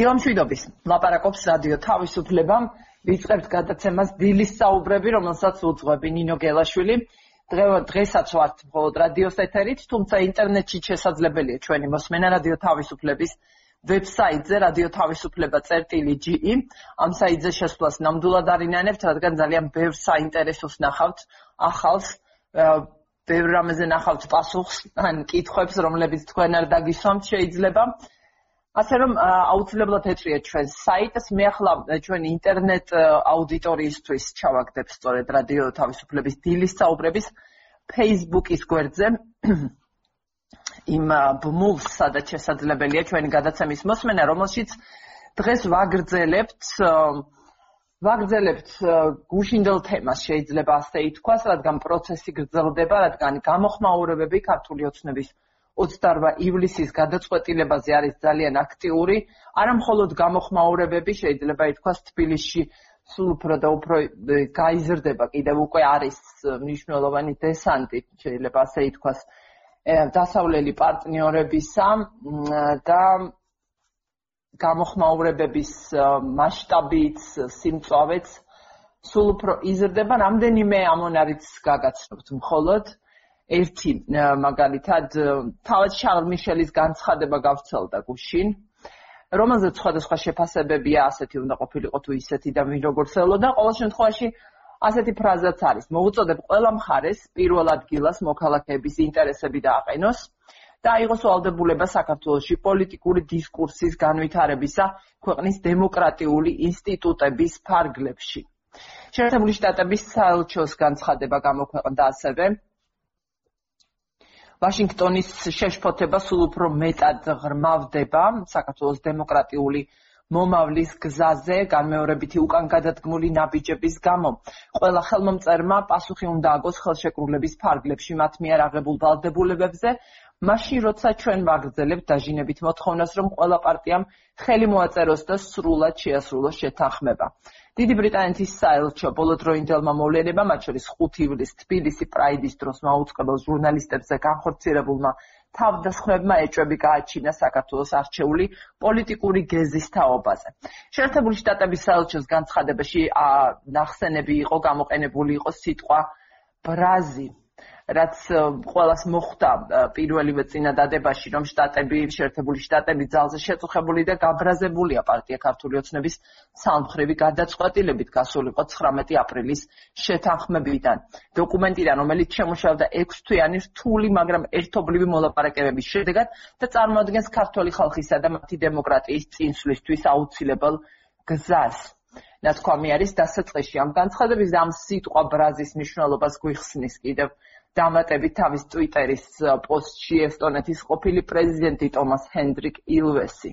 დილამშვიდობის ლაპარაკობს რადიო თავისუფლებამ ვიწყებთ გადაცემას დილის საუბრები რომელსაც უძღვები ნინო გელაშვილი. დღესაც ვართ მხოლოდ რადიოს ეთერით თუმცა ინტერნეტში შესაძლებელია ჩვენი მოსმენა რადიო თავისუფლების ვებსაიტზე რადიო თავისუფლება წერტილი GE ამ საიტზე შესვლას ნამდვილად არინანებთ რადგან ძალიან ბევრ საინტერესოს ნახავთ ახალს ბევრ რამეზე ნახავთ პასუხს ან კითხვებს რომლებიც თქვენ არ დაგისვამთ შეიძლება ასე რომ აუცილებლად ეწვია ჩვენ საიტს. მე ახლა ჩვენი ინტერნეტ აუდიტორიისთვის ჩავაგდებ სწორედ რადიო თავისუფლების დილის საუბრების. Facebook-ის გვერდზე იმ ბმულს სადაც შესაძლებელია ჩვენი გადაცემის მოსმენა რომელშიც დღეს ვაგრძელებთ ვაგრძელებთ გუშინდელ თემას. შეიძლება ასე ითქვას რადგან პროცესი გრძელდება რადგან გამოხმაურებები ქართული ოცნების 28 ივლისის გადაწყვეტილებაზე არის ძალიან აქტიური, არა მხოლოდ გამოხმაურებები, შეიძლება ითქვას თბილისში სულ უფრო და უფრო გაიზრდება, კიდევ უკვე არის მნიშვნელოვანი დესანტი, შეიძლება ასე ითქვას, დასავლელი პარტნიორებისა და გამოხმაურებების მასშტაბიც, სიმწავეც სულ უფრო იზრდება, რამდენიმე ამონარიც გაგაცნობთ მხოლოდ ერთი მაგალითად თავად შარლ მიშელის განცხადება გავრცელდა გუშინ. რომელზეც სხვადასხვა შეფასებებია ასეთი უნდა ყოფილიყო თუ ისეთი და ვინ როგორ ცელოდა. ყოველ შემთხვევაში ასეთი ფრაზაც არის. მოუწოდებ ყველა მხარეს პირველ ადგილას მოქალაქეების ინტერესები დააყენოს და აიღოს ვალდებულება საქართველოსი პოლიტიკური დისკურსის განვითარებისა ქვეყნის დემოკრატიული ინსტიტუტების ფარგლებში. შეერთებული შტატების საელჩოს განცხადება გამოქვეყნდა ასევე ვაშინგტონის შეშფოთება სულ უფრო მეტად ღრმავდება საქართველოს დემოკრატიული მომავლის გზაზე განმეორებითი უკან გადადგმული ნაბიჯების გამო. ყველა ხელმომწერმა პასუხი უნდა აგოს ხელშეკრულების ფარგლებში მათ მიერ აღებულ ვალდებულებებზე, მაშინ როცა ჩვენ ვაგრძელებთ დაჟინებით მოთხოვნას, რომ ყველა პარტიამ ხელი მოაწეროს და სრულად შეასრულოს შეთანხმება. დიდი ბრიტანეთის საელჩო ბოლოდროინდელმა მოვლენებამ, მათ შორის 5 ივლისს თბილისი პრაიდის დროს მაუწყებელ ჟურნალისტებზე განხორციელებულმა თავდასხმებმა ეჭვები გააჩინა საქართველოს არჩეული პოლიტიკური გეზის თაობაზე. შეერთებული შტატების საელჩოს განცხადებაში ნახსენები იყო გამოყენებული იყო სიტყვა ბრაზი რაც ყოველას მოხდა პირველივე წინადადებაში, რომ შტატები, შეერთებული შტატები ძალზე შეწუხებული და გაბრაზებულია პარტია ქართული ოცნების სამხრივი გადაწყვეტილებით გასულიყო 19 აპრილის შეთანხმებიდან. დოკუმენტიდან, რომელიც შემუშავდა 6 თვიანი რთული, მაგრამ ერთობლივი მოლაპარაკებების შედეგად და წარმოადგენს ქართული ხალხისა და მათი დემოკრატიის წინსვლისთვის აუცილებელ გზას. ნათქვამი არის დასაწყისში ამ განცხადების და ამ სიტყვა ბრაზის მნიშვნელობას გვიხსნის კიდევ დამატებით თავის ტვიტერის პოსტში ესტონეთის ყოფილი პრეზიდენტი ტომას ჰენდრიკ ილვესი.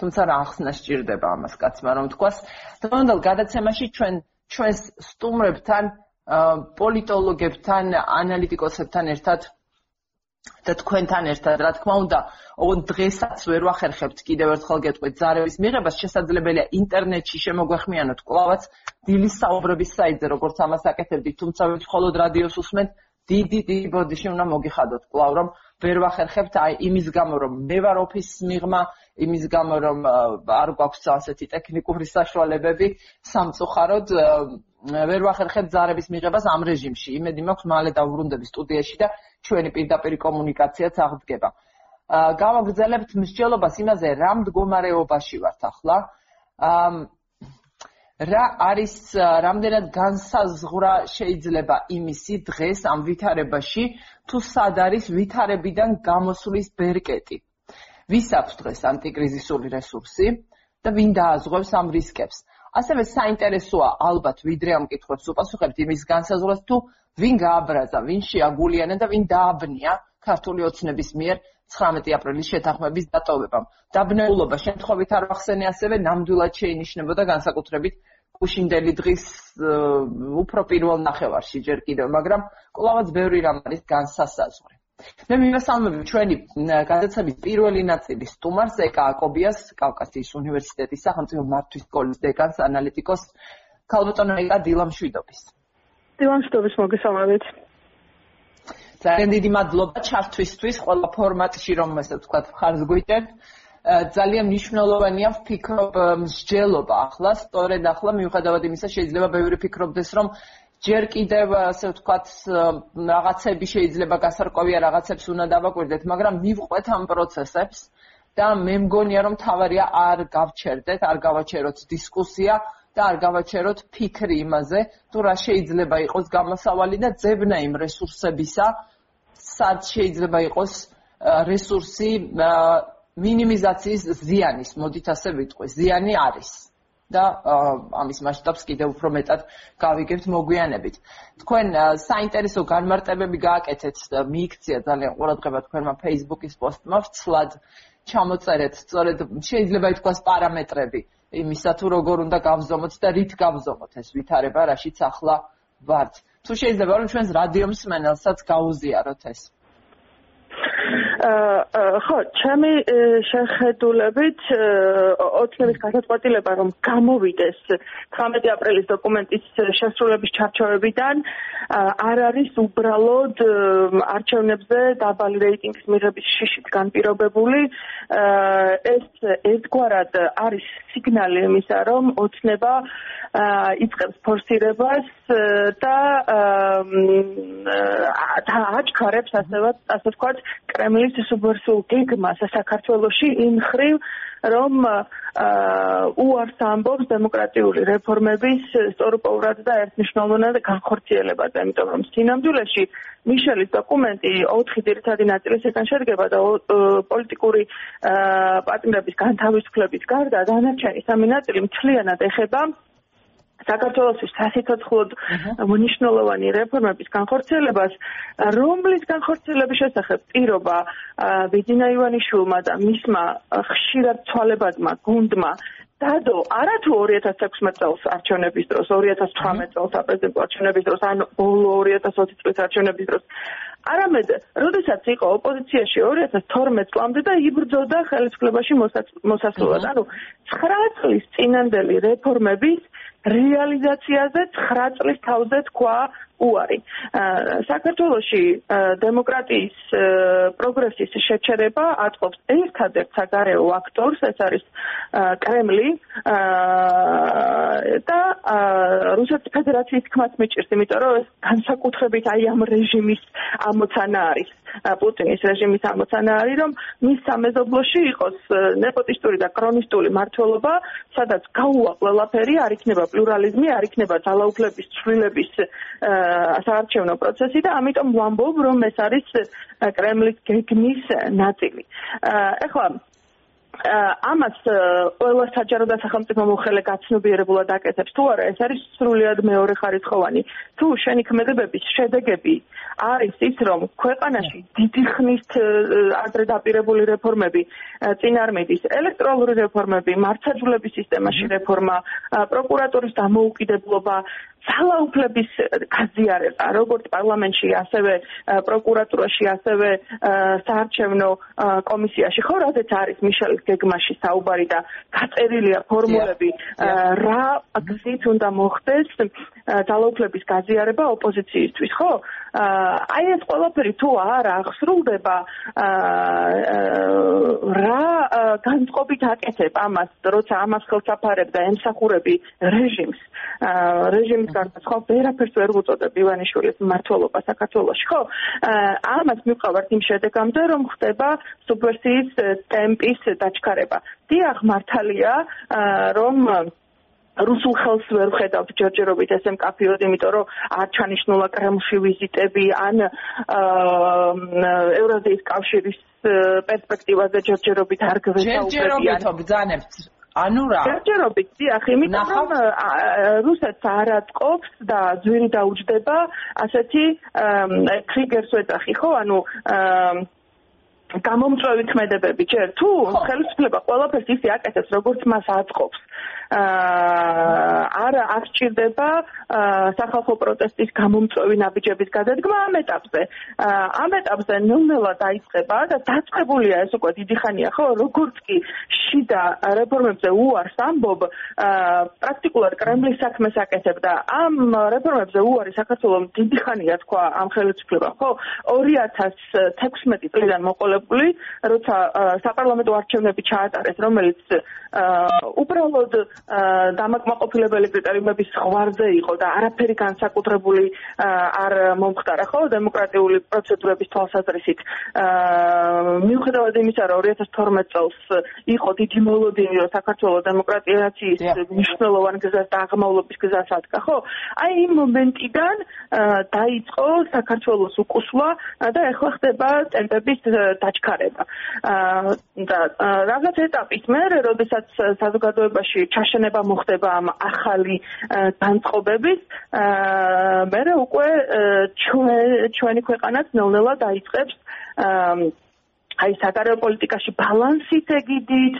თუმცა რა ახსნა სჭირდება ამას კაცმა რომ თქვას, დღევანდელ გადაცემაში ჩვენ ჩვენს სტუმრებთან, პოლიტოლოგებთან, ანალიტიკოსებთან ერთად და თქვენთან ერთად, რა თქმა უნდა, ოღონ დღესაც ვერ ვახერხებთ კიდევ ერთხელ გეტყვით ზარების მიღებას, შესაძლებელია ინტერნეტში შემოგვეხმიანოთ კლავაც დილის საუბრების საიტზე, როგორც ამას აკეთებდით, თუმცა ვით მხოლოდ რადიოს უსმენთ დიდი დიდი ბოდიში უნდა მოგიხადოთ კლავ რომ ვერ ვახერხებთ აი იმის გამო რომ მე ვარ ოფისის მიღმა იმის გამო რომ არ გვაქვს ასეთი ტექნიკური საშუალებები სამწუხაროდ ვერ ვახერხებთ ზარების მიღებას ამ რეჟიმში. იმედი მაქვს მალე დავბრუნდები სტუდიაში და ჩვენი პირდაპირ კომუნიკაციაც აღდგება. გავაგრძელებთ მსჯელობას იმაზე რა მდგომარეობაში ვართ ახლა რა არის რამდენად განსაზღვრა შეიძლება იმისი დღეს ამ ვითარებაში თუ სად არის ვითარებიდან გამოსulis ბერკეტი ვის აქვს დღეს ანტიკრიზისული რესურსი და ვინ დააზღვევს ამ რისკებს ასევე საინტერესოა ალბათ ვიდრე ამ კითხვებს უპასუხებთ იმის განსაზღვრას თუ ვინ გააბრაზა ვინ შეაგულიანა და ვინ დააბნია ქართული ოცნების მიერ 19 აპრილის შეთანხმების დატოვებამ. დაბნეულობა შემთხვევით არ ახსენე ასევე ნამდვილად შეინიშნებოდა განსაკუთრებით გუშინდელი დღის უფრო პირველ ნახევარში ჯერ კიდევ, მაგრამ კლავაც ბევრი რამ არის განსასაზღვრი. მე მიმასალმები ჩვენი გადაცემის პირველი ნაწილის სტუმარს ეკა აკობიას კავკასიის უნივერსიტეტის სახელმწიფო მართვის სკოლის დეკანს ანალიტიკოს ქალბატონო ეკა დილამშვიდობის. დილამშვიდობის მოგესალმებით. ძალიან დიდი მადლობა ჩართვისთვის ყველა ფორმატში რომ ესე ვთქვათ ხარს გვიჭერთ. ძალიან მნიშვნელოვანია ვფიქრობ მსჯელობა. ახლა, სწორედ ახლა მიუხედავად იმისა შეიძლება ბევრი ფიქრობდეს რომ ჯერ კიდევ ასე ვთქვათ რაღაცები შეიძლება გასარკვევია რაღაცებს უნდა დავაკვირდეთ, მაგრამ მივყვეთ ამ პროცესებს და მე მგონია რომ თავარია არ გავჩერდეთ, არ გავაჩეროთ დისკუსია და არ გავაჩეროთ ფიქრი იმაზე, თუ რა შეიძლება იყოს გამოსავალი და ძებნა იმ რესურსებისა, სად შეიძლება იყოს რესურსი მინიმიზაციის ზიანის, მოდით ასე ვიტყვი, ზიანი არის. და ამის მასშტაბს კიდევ უფრო მეტად გავიგებთ მოგვიანებით. თქვენ საინტერესო განმარტებები გააკეთეთ მიიქცია ძალიან ყურადღება თქვენმა Facebook-ის პოსტმა ვცლად ჩამოწერეთ სწორედ შეიძლება ითქვას პარამეტრები იმისა თუ როგორ უნდა გავზომოთ და რით გავზომოთ ეს ვითარება რაშიც ახლა ვართ. თუ შეიძლება რომ ჩვენს რადიო მსმენელსაც გაუზიაროთ ეს. ხო, ჩემი შეხედულებით ოცნების გადაწყვეტილება რომ გამოვიდეს 18 აპრილის დოკუმენტის შესრულების ჩარჩოებიდან არ არის უბრალოდ არჩევნებზე დაბალი რეიტინგის მიღების შიშით განპირობებული. ეს ერთგვარად არის სიგნალი იმისა, რომ ოცნება იწყებს ფორსირებას და და აჩქარებს ასევე ასე ვთქვათ კრემლის სუბერსულ გეგმას საქართველოში იმ ხრივ რომ უარს ამბობს დემოკრატიული რეფორმების სწორპოვრად და ერთნიშნულოვნად განხორციელებაზე, იმიტომ რომ სინამდვილეში მიშელის დოკუმენტი 4 ძირითადი ნაწილისგან შედგება და პოლიტიკური პარტნიორების განთავისუფლების გარდა დანარჩენი სამი ნაწილი მთლიანად ეხება საქართველოსთვის სასიცოცხლოდ მნიშვნელოვანი რეფორმების განხორციელებას, რომლის განხორციელების შესახებ პირობა ბიძინა ივანიშვილმა და მისმა ხშირად ცვალებადმა გუნდმა დადო არა თუ 2016 წელს არჩევნების დროს 2018 წელს საპრეზიდენტო არჩევნების დროს ან ბოლო 2020 წლის არჩევნების დროს არამედ როდესაც იყო ოპოზიციაში 2012 წლამდე და იბრძოდა ხელისუფლებაში მოსასვლელად ანუ 9 წლის წინანდელი რეფორმების რეალიზაციაზე 9 წლის თავზე თქვა უარი. საქართველოში დემოკრატიის პროგრესის შეჩერება ატყობს ერთადერთ საგარეო აქტორს, ეს არის კრემლი და რუსეთის ფედერაციის თქმაც მიჭირს, იმიტომ რომ ეს განსაკუთრებით აი ამ რეჟიმის ამოცანა არის. პუტინის რეჟიმის ამოცანა არის, რომ მის სამეზობლოში იყოს ნეპოტისტური და კრონისტული მართლობა, სადაც გაუვა ყველაფერი, არ იქნება პლურალიზმი, არ იქნება ძალაუფლების ცვლილების საარჩევნო პროცესი და ამიტომ ვამბობ, რომ ეს არის კრემლის გეგმის ნაწილი. ეხლა ამას ყველა საჯარო და სახელმწიფო მოხელე გაცნობიერებულად აკეთებს თუ არა ეს არის სრულიად მეორე ხარისხოვანი. თუ შენი ქმედებების შედეგები არის ის რომ ქვეყანაში დიდი ხნის ადრე დაპირებული რეფორმები წინარმედის ელექტრონული რეფორმები მართლმსაჯულების სისტემაში რეფორმა პროკურატურის დამოუკიდებლობა ძალაუფლების გაზიარება როგორც პარლამენტში ასევე პროკურატურაში ასევე საარჩევნო კომისიაში. ხო რადგან არის მიშელის გეგმაში საუბარი და გაწერილია ფორმულები რა გზით უნდა მოხდეს ძალაუფლების გაზიარება ოპოზიციისთვის ხო? აი ეს ყველაფერი თუ არ აღსრულდება რა განწყობით აკეთებ ამას როცა ამას ხელსაფარებ და ემსახურები რეჟიმს რეჟიმის გარდა სხვა ვერაფერს ვერ უწოდებ ივანიშვილის მართლობა საქართველოში ხო? ამას მივყავართ იმ შედეგამდე რომ ხდება სუბვერსიის ტემპის დაჩქარება დიახ მართალია რომ რუსულ ხელს ვერ ხედავთ ჯერჯერობით ესე მკაფიოდ, იმიტომ რომ არ ჩანიშნულა კრემლში ვიზიტები ან ევრაზიის კავშირის პერსპექტივაზე ჯერჯერობით არ გვეცაუბრებიან. ჯერჯერობით ბძანებთ ანუ რა? ჯერჯერობით, დიახ, იმიტომ რომ რუსეთს არ ატყობს და ძვირი დაუჯდება ასეთი ტრიგერს ვეძახი, ხო? ანუ გამომწვევი ქმედებები ჯერ თუ ხელისუფლება ყველაფერს ისე აკეთებს როგორც მას აწყობს არ არ ჭირდება სახალხო პროტესტის გამომწვევი ნაბიჯების გადადგმა ამ ეტაპზე. ამ ეტაპზე ნელ-ნელა დაიწყება და დაწყებულია ეს უკვე დიდი ხანია, ხო, როგორც კი შიდა რეფორმებზე უარს ამბობ, პრაქტიკულად კრემლის საქმეს აკეთებდა. ამ რეფორმებზე უარი საქართველოს დიდი ხანია თქვა ამ ხელისუფლება, ხო? 2016 წლიდან მოყოლებული, როცა საპარლამენტო არჩევნები ჩაატარეს, რომელიც უბრალოდ დამაკმაყოფილებელი კრიტერიუმების ხვარზე იყო და არაფერი განსაკუთრებული არ მომხდარა ხო დემოკრატიული პროცედურების თვალსაზრისით. მიუხედავად იმისა, რომ 2012 წელს იყო დიდი მოლოდინი, რომ საქართველოს დემოკრატიზაციის მნიშვნელოვანი გზას და აღმავლობის გზას ადგა, ხო? აი იმ მომენტიდან დაიწყო საქართველოს უკუსვა და ეხლა ხდება ტემპების დაჩქარება. და რაღაც ეტაპის მერე, როდესაც საზოგადოებაში ჩაშენება მოხდება ამ ახალი განწყობების, მერე უკვე ჩვენი ქვეყანაც ნელ-ნელა დაიწყებს აი საგარეო პოლიტიკაში ბალანსის ეგიდით,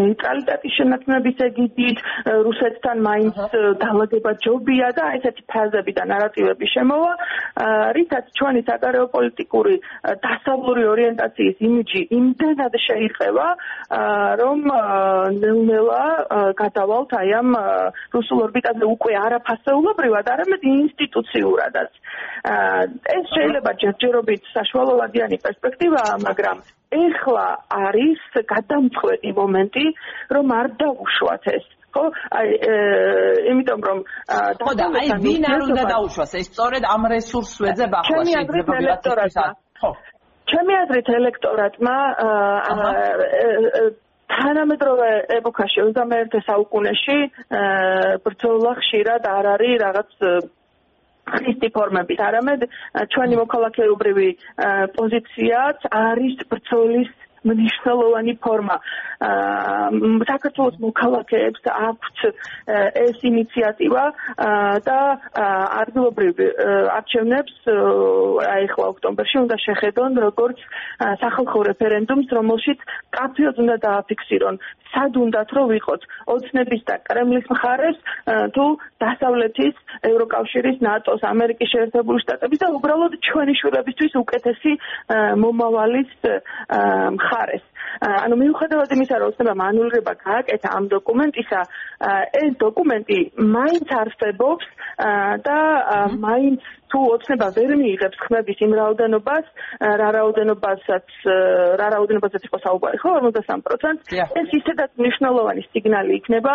ნეიტრალიტეტის შენაცნების ეგიდით, რუსეთთან მაინც დაალაგება ჯობია და აი ესეთი ფაზები და ნარატივები შემოვა, რითაც ჩვენი საგარეო პოლიტიკური დასავლური ორიენტაციის იმიჯი იმდენად შეირყევა, რომ ნელ-ნელა გადავალთ აი ამ რუსულ ორბიტაზე უკვე არაფასეულობრივად, არამედ ინსტიტუციურადაც. ეს შეიძლება ჯერჯერობით საშუალოვადიანი პერსპექტივაა, მაგრამ ეხლა არის გადამწყვეტი მომენტი, რომ არ დაუშვათ ეს. ხო, აი, იმიტომ რომ ხო და აი ვინ არ უნდა დაუშვას? ეს სწორედ ამ რესურსს ვეძებ ახლა შეიძლება ელექტორატმა. ხო. ჩემი აზრით ელექტორატმა თანამედროვე ეპოქაში 21 საუკუნეში ბრძოლა ხშირად არ არის რაღაც ხისტი ფორმებით, არამედ ჩვენი მოქალაქეობრივი პოზიციაც არის ბრძოლის მნიშვნელოვანი ფორმა. საქართველოს მოქალაქეებს აქვთ ეს ინიციატივა და ადგილობრივ არჩევნებს აი ახლა ოქტომბერში უნდა შეხედონ როგორც სახალხო რეფერენდუმს, რომელშიც კაფეოდ უნდა დააფიქსირონ. სად უნდათ რომ ვიყოთ? ოცნების და კრემლის მხარეს თუ დასავლეთის ევროკავშირის ნატოს ამერიკის შეერთებული შტატების და უბრალოდ ჩვენი შვილებისთვის უკეთესი მომავალის მხარეს ანუ მიუხედავად იმისა რომ ოცნება მანულრება გააკეთა ამ დოკუმენტისა ეს დოკუმენტი მაინც არსებობს და მაინც თუ ოცნება ვერ მიიღებს ხმების იმ რაოდენობას, რა რაოდენობასაც რა რაოდენობასაც იყო საუბარი, ხო, 53%, ეს ისედაც მნიშვნელოვანი სიგნალი იქნება,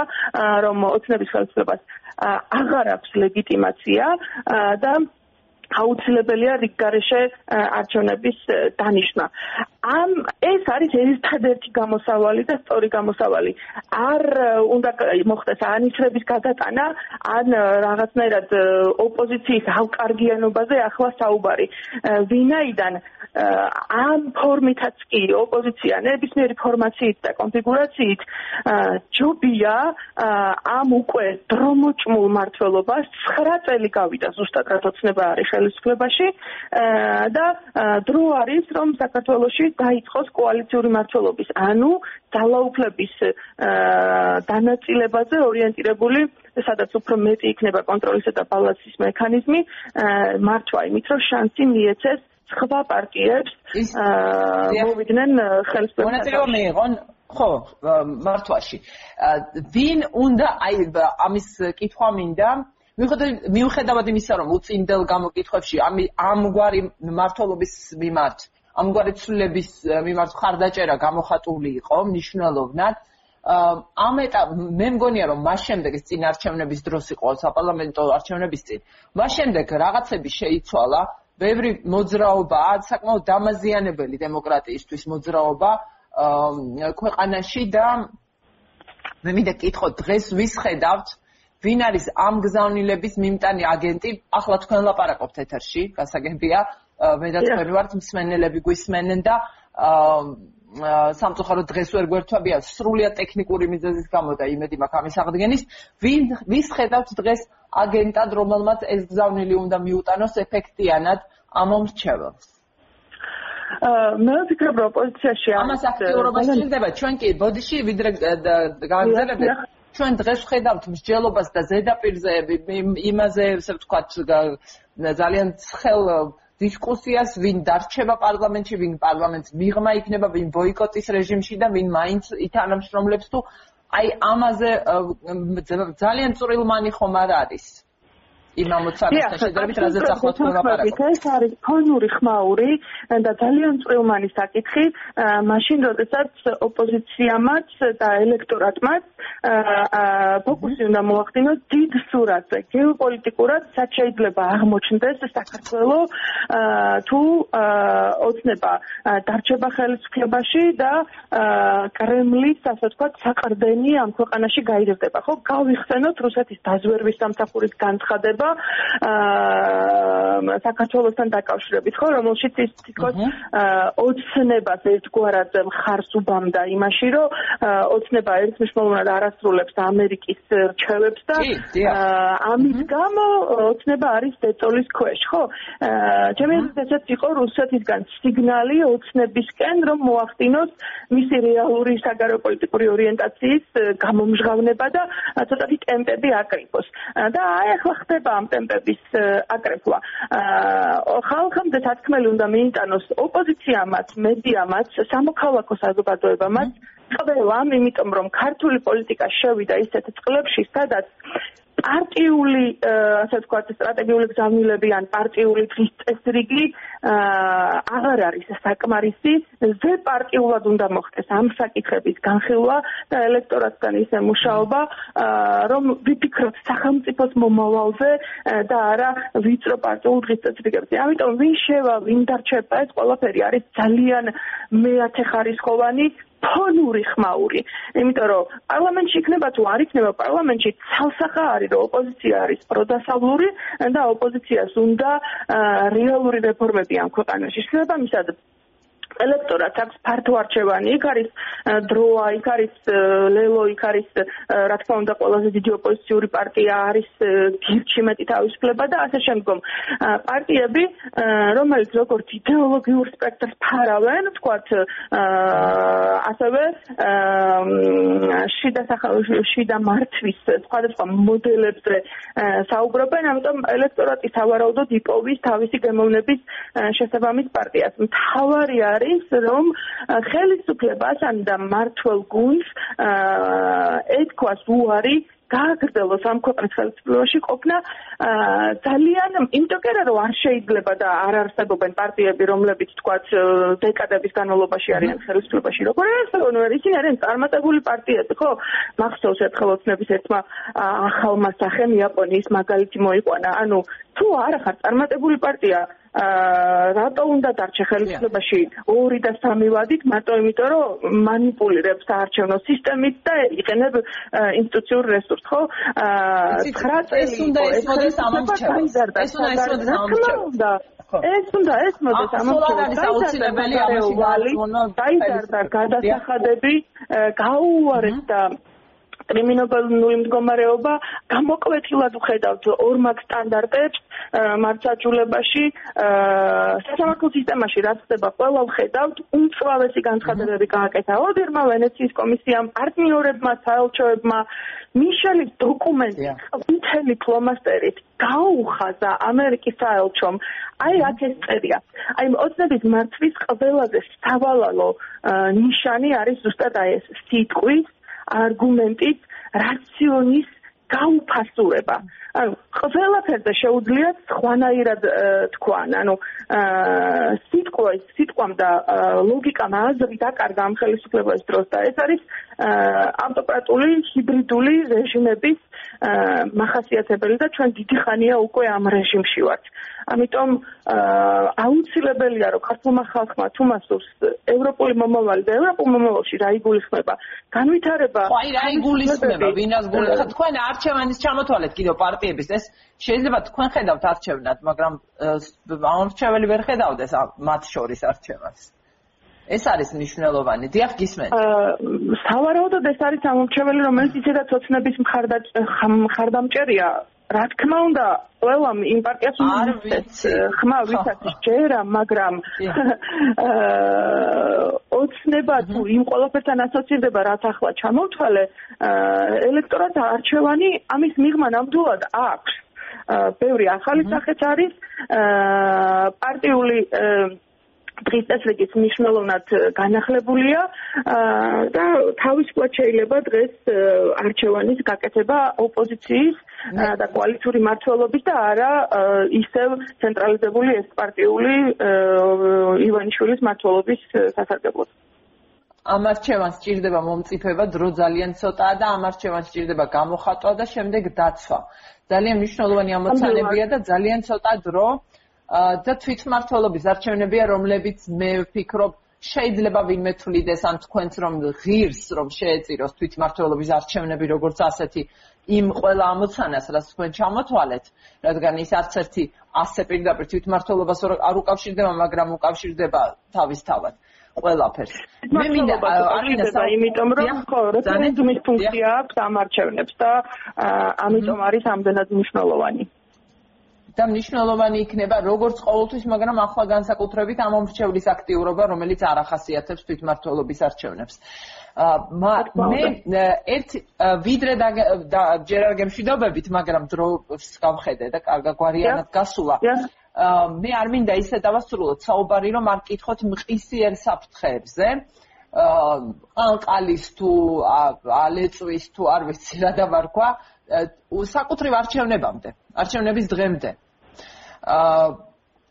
რომ ოცნების ხელისუფლებას აღარ აქვს ლეგიტიმაცია და აუცილებელია რიგგარეშე არჩევნების დანიშნა. ამ ეს არის ერთადერთი გამოსავალი და სწორი გამოსავალი. არ უნდა მოხდეს ანისრების გადატანა, ან რაღაცნაირად ოპოზიციის ავკარგიანობაზე ახლა საუბარი. ვინაიდან ამ ფორმითაც კი ოპოზიცია ნებისმიერი ფორმაციით და კონფიგურაციით ჯობია ამ უკვე დრომოჭმულ მართლობას 9 წელი გავიდა ზუსტად რა თქმა არის ხელისუფლებაში და დრო არის რომ საქართველოსში დაიწყოს კოალიციური მართლობის ანუ ძალაუფლების დანაწილებაზე ორიენტირებული სადაც უფრო მეტი იქნება კონტროლისა და ბალანსის მექანიზმი მართვა იმით რომ შანსი მიეცეს სხვა პარტიებს მოვიდნენ ხელისუფლებაში მონაწილეობა მიიღონ ხო მართვაში ვინ უნდა აი ამის კითხვა მინდა მიუხედავად იმისა, რომ უწინდელ გამოკითხვებში ამ ამგვარი მართლობის მიმართ, ამგვარი ცვლილების მიმართ ხარდაჭერა გამოხატული იყო მნიშვნელოვნად. ამ ეტაპ მე მგონია რომ მას შემდეგ წინ არჩევნების დროს იყო საპარლამენტო არჩევნების წინ. მას შემდეგ რაღაცები შეიცვალა, ბევრი მოძრაობა, საკმაოდ დამაზიანებელი დემოკრატიისთვის მოძრაობა ქვეყანაში და მე მინდა კითხო დღეს ვის ხედავთ ვინ არის ამ გზავნილების მიმტანი აგენტი? ახლა თქვენ ლაპარაკობთ ეთერში, გასაგებია, მე და თქვენ ვართ მსმენელები გვისმენენ და აა სამწუხაროდ დღეს ვერ გვერდთვებია სრულიად ტექნიკური მიზეზის გამო და იმედი მაქვს ამის აღდგენის. ვინ ვის ხედავთ დღეს აგენტად, რომელმაც ეს გზავნილი უნდა მიუტანოს ეფექტიანად ამ მომრჩეველს? აა მე ვფიქრობ, რომ ოპოზიციაში ამას აქტიურობა შეიძლება ჩვენ კი ბოდიში ვიდრე გავაგზავნებთ ჩვენ დღეს ვხედავთ მსჯელობას და ზედაპირზე იმაზე, ესე ვთქვათ, ძალიან ცხელ დისკუსიას, ვინ დარჩება პარლამენტში, ვინ პარლამენტს მიღმა იქნება, ვინ ბოიკოტის რეჟიმში და ვინ მაინც ითანამშრომლებს თუ აი ამაზე ძალიან წვრილმანი ხომ არ არის? იმ ამოცანასთან შედარებით რაზეც ახლა თქვენ ვაპარაკობთ. ეს არის ფონური ხმაური და ძალიან წვრილმანი საკითხი, მაშინ როდესაც ოპოზიციამაც და ელექტორატმაც ფოკუსი უნდა მოახდინოს დიდ სურათზე, გეოპოლიტიკურად რაც შეიძლება აღმოჩნდეს საქართველოს თუ ოცნება დარჩება ხელისუფლებაში და კრემლის ასე ვთქვათ საყრდენი ამ ქვეყანაში გაიზრდება, ხო? გავიხსენოთ რუსეთის დაზვერვის სამსახურის განცხადება აა საქართველოსთან დაკავშირებით ხო? რომელშიც ის თვითონ ოცნებას ერთგვარად მხარს უბამდა იმაში რომ ოცნება ერთმნიშვნელოვნად არასრულებს ამერიკის რჩევებს და ამის გამო ოცნება არის დეწოლის ქვეშ ხო? ჩემი აზრით იყო რუსეთისგან სიგნალი ოცნებისკენ რომ მოახდინოს მისი რეალური საგარეო პოლიტიკური ორიენტაციის გამომჟღავნება და ცოტათი ტემპები აკრიფოს და აი ახლა ხდება ამ ტემპების აკრეფვა. ხალხამდე თქმელი უნდა მიიტანოს ოპოზიციამაც, მედიამაც, სამოქალაქო საზოგადოებამაც ყველამ, იმიტომ რომ ქართული პოლიტიკა შევიდა ისეთ წყლებში, სადაც პარტიული ასე ვთქვათ სტრატეგიული გზავნილები ან პარტიული დღის წესრიგი აღარ არის საკმარისი. ზე პარტიულად უნდა მოხდეს ამ საკითხების განხილვა და ელექტორატთან ისე მუშაობა რომ ვიფიქროთ სახელმწიფოს მომავალზე და არა ვიწრო პარტიულ დღის წესრიგებზე. ამიტომ ვინ შევა ვინ დარჩება ეს ყველაფერი არის ძალიან მეათე ხარისხოვანი ფონური ხმაური. იმიტომ რომ პარლამენტში იქნება თუ არ იქნება პარლამენტში ცალსახა არის რომ ოპოზიცია არის პროდასავლური და ოპოზიციას უნდა რეალური რეფორმები ამ ქვეყანაში. შესაბამისად ელექტორატს აქვს ფართო არჩევანი. იქ არის დროა, იქ არის ლელო, იქ არის რა თქმა უნდა ყველაზე დიდი ოპოზიციური პარტია არის გირჩი მეტი თავისუფლება და ასე შემდგომ. პარტიები, რომელიც როგორც იდეოლოგიურ სპექტრს ფარავენ, თქვათ ასევე შიდა შიდა მართვის სხვადასხვა მოდელებზე საუბრობენ, ამიტომ ელექტორატი სავარაუდოდ იპოვის თავისი გემოვნების შესაბამის პარტიას. მთავარი არის არის რომ ხელისუფლებას ან და მართლ გუნდს ეთქვას უარი გააგრძელოს ამ ქვეყნის ხელისუფლებაში ყოფნა ძალიან იმიტომ კი არა რომ არ შეიძლება და არ არსებობენ პარტიები რომლებიც თქვათ დეკადების განმავლობაში არიან ხელისუფლებაში როგორ არსებობენ ისინი არიან წარმატებული პარტიები ხო? მახსოვს ერთხელ ოცნების ერთმა ახალმა სახემ იაპონიის მაგალითი მოიყვანა. ანუ თუ არა ხარ წარმატებული პარტია რატო უნდა დარჩა ხელისუფლებაში 2 და 3 ვადით მარტო იმიტომ რომ манипуლირებს არჩევნო სისტემით და იყენებ ინსტიტუციურ რესურსს ხო? 9 წელი უნდა ეს მოდეს ამომრჩევას ეს უნდა ეს მოდეს ამომრჩევას ეს უნდა ეს მოდეს ამას აუცილებელი ამაში ვალი დაიზარდა გადასახადები გაუუარეს mm-hmm. და კრიმინალური მდგომარეობა გამოკვეთილად ვხედავთ ორმაგ სტანდარტებს მართლმსაჯულებაში სასამართლო სისტემაში რაც ხდება ყველა ვხედავთ უმწვავესი განცხადებები გააკეთა. ოდერმა ვენეციის კომისიამ პარტნიორებმა საელჩოებმა მიშელის დოკუმენტი მთელი ფლომასტერით გაუხაზა ამერიკის საელჩომ. აი აქ ეს წერია. აი ოცნების მართვის ყველაზე სავალალო ნიშანი არის ზუსტად აი ეს სიტყვის არგუმენტით რაციონის გაუფასურება. ანუ ყველაფერზე შეუძლია სხვანაირად თქვან. ანუ სიტყვა სიტყვამ და ლოგიკამ აზრი დაკარგა ამ ხელისუფლების დროს და ეს არის ავტოკრატული ჰიბრიდული რეჟიმების მახასიათებელი და ჩვენ დიდი ხანია უკვე ამ რეჟიმში ვართ. ამიტომ აუცილებელია რომ ქართულმა ხალხმა თუ მასურს ევროპული მომავალი და ევროპულ მომავალში რა იგულისხმება განვითარება აი რა იგულისხმება ვინას გულისხმება თქვენ არჩევანის ჩამოთვალეთ კიდევ პარტიების ეს შეიძლება თქვენ ხედავთ არჩევნად მაგრამ ამორჩეველი ვერ ხედავდეს მათ შორის არჩევანს ეს არის მნიშვნელოვანი. დიახ, გისმენთ. აა, სავარაუდოდ ეს არის ამორჩეველი, რომელიც ისედაც ოცნების მხარდამჭერია რა თქმა უნდა ყველამ იმ პარტიას უნდა ხმა ვისაც ჯერა მაგრამ ოცნება თუ იმ ყველაფერთან ასოცირდება რაც ახლა ჩამოვთვალე ელექტორატ არჩევანი ამის მიღმა ნამდვილად აქვს. ბევრი ახალი სახეც არის პარტიული დღის წესრიგის მნიშვნელოვნად განახლებულია და თავისუფლად შეიძლება დღეს არჩევანის გაკეთება ოპოზიციის და კოალიციური მართლობის და არა ისევ ცენტრალიზებული ესპარტიული ივანიშვილის მართლობის სასარგებლოდ. ამ არჩევანს ჭირდება მომწიფება, დრო ძალიან ცოტაა და ამ არჩევანს ჭირდება გამოხატვა და შემდეგ დაცვა. ძალიან მნიშვნელოვანი ამოცანებია და ძალიან ცოტა დრო და თვითმართველობის არჩევნებია, რომლებიც მე ვფიქრობ, შეიძლება ვინმე თვლიდეს ან თქვენც რომ ღირს რომ შეეწიროს თვითმართველობის არჩევნები როგორც ასეთი იმ ყველა ამოცანას, რაც თქვენ ჩამოთვალეთ, რადგან ის არც ერთი ასე პირდაპირ თვითმართველობას არ უკავშირდება, მაგრამ უკავშირდება თავისთავად. ყველაფერს. მე მინდა არინა იმიტომ რომ ხო რეფერენდუმის ფუნქცია აქვს ამ არჩევნებს და ამიტომ არის ამდენად მნიშვნელოვანი. და მნიშვნელოვანი იქნება როგორც ყოველთვის, მაგრამ ახლა განსაკუთრებით ამ მომრჩევლის აქტიურობა, რომელიც არ ახასიათებს თვითმართველობის არჩევნებს. მე ერთ ვიდრე და ჯერ არ გემშვიდობებით, მაგრამ დროს გავხედე და კარგა გვარიანად გასულა. მე არ მინდა ისე დავასრულოთ საუბარი, რომ არ კითხოთ მყისიერ საფრთხეებზე. აა ყალის თუ ალეწვის თუ არ ვიცი რა დავარქვა საკუთრივ არჩევნებამდე არჩევნების დღემდე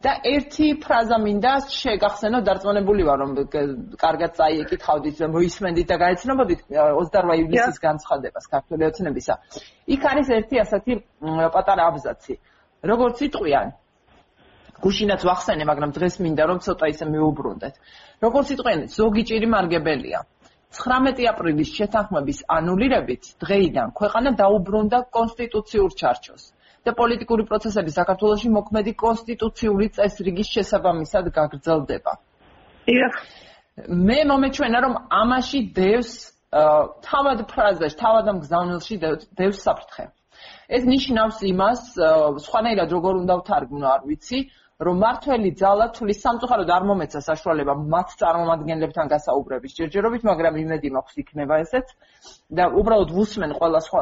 და ერთი ფრაზა მინდა შეგახსენო დარწმუნებული ვარ რომ კარგად წაიკითხავდით და მოისმენდით და გაეცნობოდით 28 ივლისის განცხადებას ქართული ოცნებისა. იქ არის ერთი ასეთი პატარა აბზაცი. როგორც იტყვიან გუშინაც ვახსენე, მაგრამ დღეს მინდა რომ ცოტა ისე მეუბრუნდეთ. როგორც იტყვიან, ზოგი ჭირი მარგებელია. 19 აპრილის შეთანხმების ანულირებით დღეიდან ქვეყანა დაუბრუნდა კონსტიტუციურ ჩარჩოს. და პოლიტიკური პროცესები საქართველოში მოქმედი კონსტიტუციური წესრიგის შესაბამისად გაგრძელდება. დიახ. მე მომეჩვენა რომ ამაში დევს თავად ფრაზაში, თავად ამ გზავნილში დევს საფრთხე. ეს ნიშნავს იმას, სხვანაირად როგორ უნდა ვთარგმნო, არ ვიცი, რომ მართველი ძალა თulis სამწუხაროდ არ მომეცა საშუალება მათ წარმომადგენლებთან გასაუბრების ჯერჯერობით, მაგრამ იმედი მაქვს იქნება ესეც და უბრალოდ ვუსმენ ყველა სხვა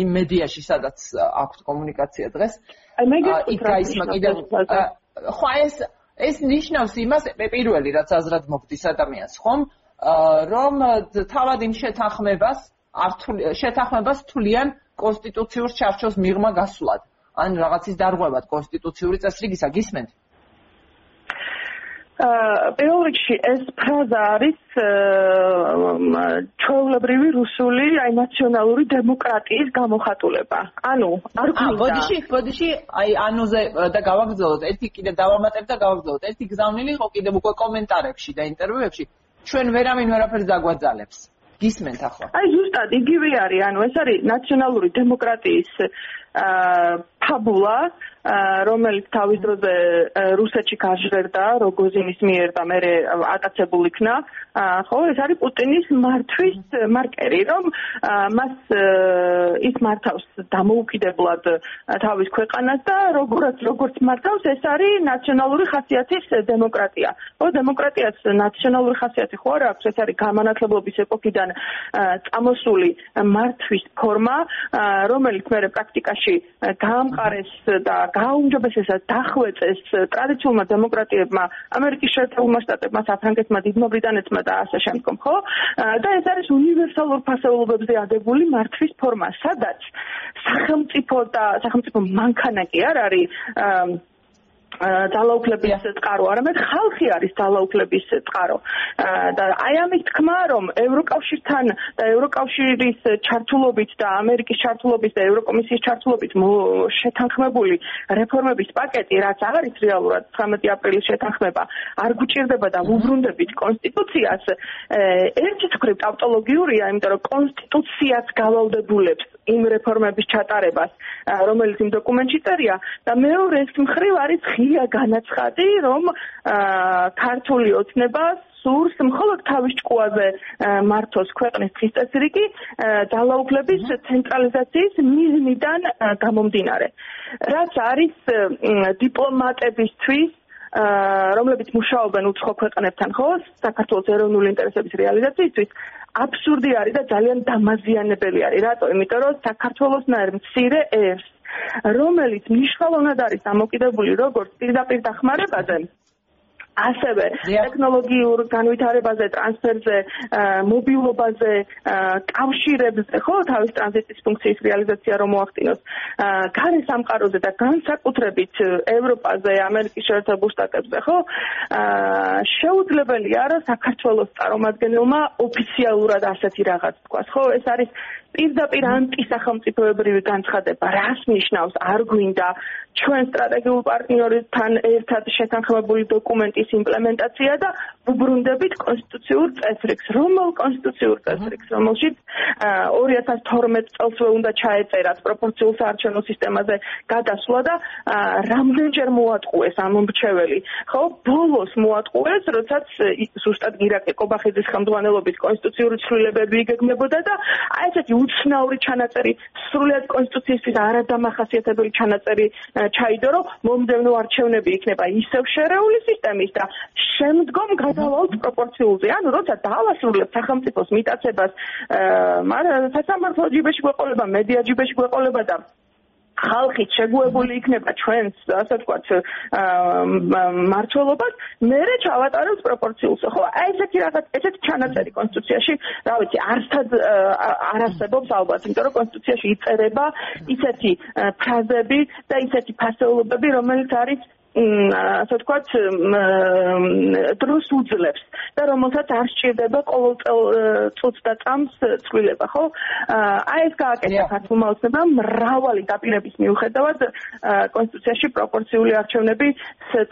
იმ მედიაში, სადაც აქვთ კომუნიკაცია დღეს. აი მე იქ გაისმა კიდევ ხო ეს ეს ნიშნავს იმას პირველი რაც აზრად მოგდის ადამიანს, ხომ? რომ თავად იმ შეთანხმებას არ შეთანხმებას თვლიან კონსტიტუციურ ჩარჩოს მიღმა გასულად. ან რაღაცის დარღვევად კონსტიტუციური წესრიგისა გისმენთ? აა პირველ რიგში ეს ფრაზა არის ჩვეულებრივი რუსული აი ნაციონალური დემოკრატიის გამოხატულება. ანუ არ გვინდა. აა ბოდიში, ბოდიში, აი ანუზე და გავაგზავნოთ ერთი კიდე დავამატებ და გავაგზავნოთ. ერთი გზავნილი იყო კიდე უკვე კომენტარებში და ინტერვიუებში. ჩვენ ვერავინ ვერაფერს დაგვაძალებს. გისმენთ ახლა? აი ზუსტად იგივე არის, ანუ ეს არის ნაციონალური დემოკრატიის ფაბულა რომელიც თავის დროზე რუსეთში გაჟღერდა როგოზინის მიერ და მე აკაცებულ იქნა. ხო ეს არის პუტინის მართვის მარკერი რომ მას ის მართავს დამოუკიდებლად თავის ქვეყანას და როგორც როგორც მართავს ეს არის ნაციონალური ხასიათის დემოკრატია. ხო დემოკრატიას ნაციონალური ხასიათი ხო არ აქვს? ეს არის გამანათლებლობის ეპოქიდან წამოსული მართვის ფორმა რომელიც მე პრაქტიკაში გაამყარეს და გააუმჯობესეს დახვეწეს ტრადიციულმა დემოკრატიებმა ამერიკის შეერთებულმა შტატებმა საფრანგეთმა დიდმა ბრიტანეთმა და ასე შემდგომ ხო? და ეს არის უნივერსალურ ფასეულობებზე აგებული მართვის ფორმა სადაც სახელმწიფო და სახელმწიფო მანქანა კი არ არის ძალაუფლების წყარო, არამედ ხალხი არის ძალაუფლების წყარო. და აი ამის თქმა, რომ ევროკავშირთან და ევროკავშირის ჩართულობით და ამერიკის ჩართულობით და ევროკომისიის ჩართულობით შეთანხმებული რეფორმების პაკეტი, რაც აღარიც რეალურად 19 აპრილის შეთანხმება, არ გუჭირდება და უბრუნდებით კონსტიტუციას, ერთი თქრებ ტავტოლოგიურია, იმიტომ რომ კონსტიტუციაც გავალდებულებს იმ რეფორმების ჩატარებას, რომელიც იმ დოკუმენტში წერია და მეორე მხრივ არის ღია განაცხადი, რომ ქართული ოცნება სურს მხოლოდ თავის ჭკუაზე მართოს ქვეყნის დღესწრიგი ძალაუფლების ცენტრალიზაციის მიზნიდან გამომდინარე. რაც არის დიპლომატებისთვის რომლებიც მუშაობენ უცხო ქვეყნებთან ხო საქართველოს ეროვნული ინტერესების რეალიზაციისთვის აბსურდი არის და ძალიან დამაზიანებელი არის. რატო? იმიტომ რომ საქართველოსნაირ მცირე ერს რომელიც მნიშვნელოვნად არის დამოკიდებული როგორც პირდაპირ დახმარებაზე ასევე ტექნოლოგიურ განვითარებაზე, ტრანსფერზე, მობილობაზე, კავშირებზე, ხო, თავის ტრანზიტის ფუნქციის რეალიზაცია რომ მოახდინოს, გარე სამყაროზე და განსაკუთრებით ევროპაზე, ამერიკის შეერთებულ შტატებზე, ხო? შეუძლებელია რა საქართველოს წარმომადგენელმა ოფიციალურად ასეთი რაღაც თქვას, ხო? ეს არის პირდაპირ ანტისახელმწიფოებრივი განცხადება რას ნიშნავს? არ გვინდა ჩვენ სტრატეგიულ პარტნიორებთან ერთად შეთანხმებული დოკუმენტის იმპლემენტაცია და უბრუნდებით კონსტიტუციურ წესრიგს. რომელ კონსტიტუციურ წესრიგს რომელშიც 2012 წელსვე უნდა ჩაეწერათ პროპორციულ საარჩევნო სისტემაზე გადასვლა და რამდენჯერ მოატყუეს ამ მრჩეველი? ხო ბოლოს მოატყუეს როდესაც ზუსტად ირაკე კობახიძის ხელმძღვანელობის კონსტიტუციური ცვლილებები იგეგმებოდა და აი ესეთი უცნაური ჩანაწერი სრულად კონსტიტუციისთვის არადამახასიათებელი ჩანაწერი ჩაიდო რომ მომდევნო არჩევნები იქნება ისევ შერეული სისტემის და შემდგომ გადავალთ პროპორციულზე. ანუ როცა დაავასრულებთ სახელმწიფოს მიტაცებას მაგრამ სასამართლო ჯიბეში გვეყოლება მედია ჯიბეში გვეყოლება და ხალხი შეგუებული იქნება ჩვენს ასე ვთქვათ მართლობას მერე ჩავატარებს პროპორციულს. ხო აი ესეთი რაღაც ესეთი ჩანაწერი კონსტიტუციაში რა ვიცი არსად არ არსებობს ალბათ იმიტომ რომ კონსტიტუციაში იწერება ისეთი ფრაზები და ისეთი ფასეულობები რომელიც არის ასე ვთქვათ დროს უძლებს და რომელსაც არ სჭირდება ყოველ წუთს და წამს ცვლილება ხო? აი ეს გააკეთა ქართულმა ოცნებამ მრავალი დაპირების მიუხედავად კონსტიტუციაში პროპორციული არჩევნები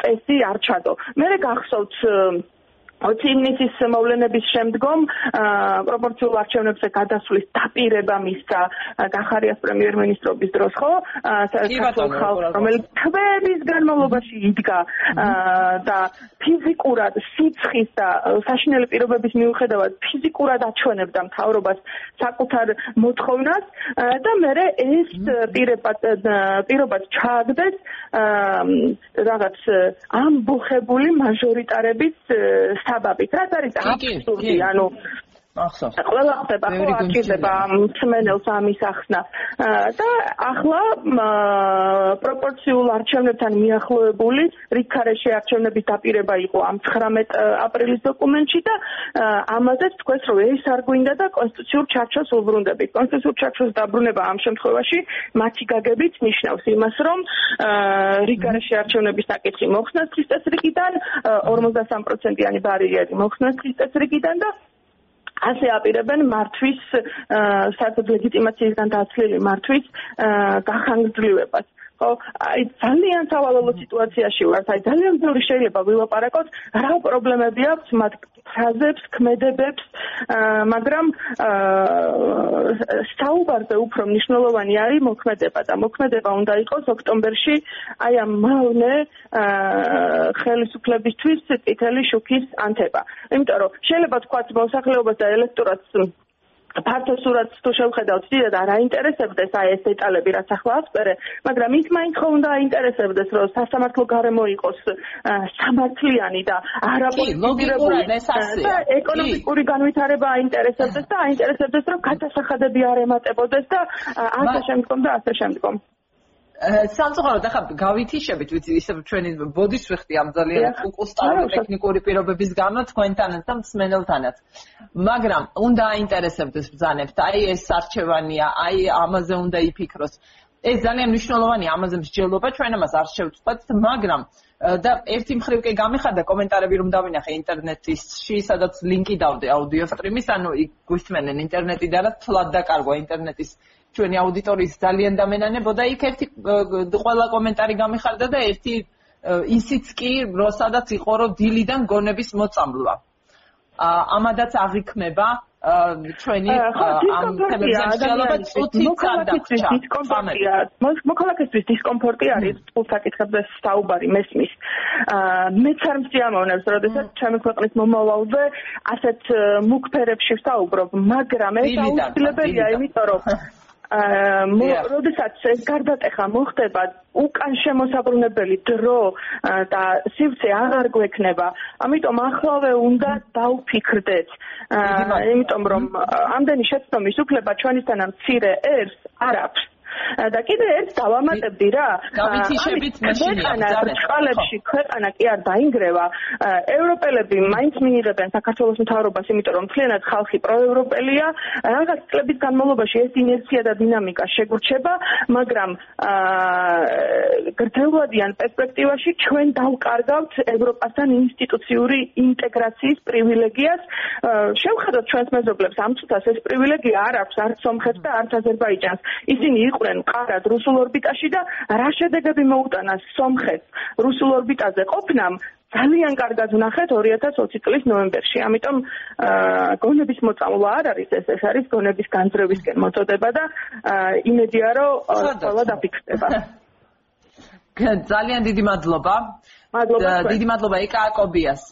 წესი არ ჩადო. მე გახსოვთ 20 ივნისის მოვლენების შემდგომ პროპორციულ არჩევნებზე გადასვლის დაპირება მისცა გახარიას პრემიერ-მინისტრობის დროს ხო? საქართველოს ხალხს რომელიც თვეების განმავლობაში იდგა და ფიზიკურად სიცხის და საშინელი პირობების მიუხედავად ფიზიკურად აჩვენებდა მთავრობას საკუთარ მოთხოვნას და მე ეს პირებად პირობად ჩააგდეს რაღაც ამბოხებული მაჟორიტარების საბაბით. რაც არის აბსურდი, ანუ ახსოვს. ყველა ხდება ხო აკიდება მსმენელს ამის ახსნა და ახლა პროპორციულ არჩევნებთან მიახლოებული რიქარეში არჩევნების დაპირება იყო ამ 19 აპრილის დოკუმენტში და ამაზეც თქვენს რომ ეს არ გვინდა და კონსტიტუციურ ჩარჩოს უბრუნდებით. კონსტიტუციურ ჩარჩოს დაბრუნება ამ შემთხვევაში მათი გაგებით ნიშნავს იმას რომ რიქარეში არჩევნების საკითხი მოხსნას ქრისტესრიგიდან 53%-იანი ბარიერი მოხსნას ქრისტესრიგიდან და ასე აპირებენ მართვის საერთოდ ლეგიტიმაციისგან დაცლილი მართვის გახანგრძლივებას აი ძალიან სავალალო სიტუაციაში ვართ აი ძალიან ბევრი შეიძლება ვილაპარაკოთ რა პრობლემები აქვს? მათ ფრაზებს ქმედებებს. მაგრამ საუბარზე უფრო მნიშვნელოვანი არის მოქმედება და მოქმედება უნდა იყოს ოქტომბერში აი ამ მავნე ხელისუფლებისთვის წითელი შუქის ანთება. იმიტომ რომ შეიძლება თქვა მოსახლეობას და ელექტორატს ფართო სურათს თუ შევხედავთ, დიდად არ აინტერესებდეს აი ეს დეტალები, რაც ახლა ასპერე, მაგრამ ის მაინც ხო უნდა აინტერესებდეს, რომ სასამართლო გარემო იყოს სამართლიანი და არაპოლიტიკური და ეკონომიკური განვითარება აინტერესებდეს და აინტერესებდეს, რომ გადასახადები არ ემატებოდეს და ასე შემდგომ და ასე შემდგომ. სამწუხაროდ ახლა გავითიშებით ვიცი ისე ჩვენი ბოდიშ ვიხდი ამ ძალიან უკუსტავი ტექნიკური პირობების გამო თქვენთანაც და მსმენელთანაც. მაგრამ უნდა აინტერესებდეს ბძანებს აი ეს არჩევანია აი ამაზე უნდა იფიქროს. ეს ძალიან მნიშვნელოვანია ამაზე მსჯელობა ჩვენ ამას არ შევწყვეტთ მაგრამ და ერთი მხრივ კი გამიხარდა კომენტარები რომ დავინახე ინტერნეტში სადაც ლინკი დავდე აუდიო სტრიმის ანუ გვისმენენ ინტერნეტი და რა თლად დაკარგვა ინტერნეტის ჩვენი აუდიტორიის ძალიან დამენანებოდა იქ ერთი ყველა კომენტარი გამიხარდა და ერთი ისიც კი როდესაც იყო რომ დილიდან გონების მოწამლვა. ამადაც აღიქმება ჩვენი ამ თემებზე მსჯელობა წუთით დისკომფორტია მოქალაქისთვის დისკომფორტი არის თულსაკითხებზე საუბარი მესმის. მეც არ მსჯამოვნებს როდესაც ჩემი ქვეყნის მომავალზე ასეთ მუქფერებში ვსაუბრობ მაგრამ ეს აუცილებელია იმიტომ რომ როდესაც ეს გარდატეხა მოხდება უკან შემოსაბრუნებელი დრო და სივრცე აღარ გვექნება ამიტომ ახლავე უნდა დავფიქრდეთ. აა იმიტომ რომ ამდენი შეცდომის უფლება ჩვენისთანა მცირე ერს არ აქვს და კიდე ერთ დავამატებდი რა. გავითიშებით მაშინია წყალებში ქვეყანა კი არ დაინგრევა. ევროპელები მაინც მიიღებენ საქართველოს მთავრობას იმიტომ რომ მთლიანად ხალხი პროევროპელია. რაღაც წლების განმავლობაში ეს ინერცია და დინამიკა შეგურჩება მაგრამ გრძელვადიან პერსპექტივაში ჩვენ დავკარგავთ ევროპასთან ინსტიტუციური ინტეგრაციის პრივილეგიას. შევხედოთ ჩვენს მეზობლებს. ამ წუთას ეს პრივილეგია არ აქვს არც სომხეთს და არც აზერბაიჯანს. ისინი იყვნენ ყარად რუსულ ორბიტაში და რა შედეგები მოუტანა სომხეთს რუსულ ორბიტაზე ყოფნამ ძალიან კარგად ვნახეთ 2020 წლის ნოემბერში. ამიტომ გონების მოწამვლა არ არის ეს, ეს არის გონების განძრევისკენ მოწოდება და იმედია რომ ყველა დაფიქრდება. ძალიან დიდი მადლობა. მადლობა. დიდი მადლობა ეკა აკობიას.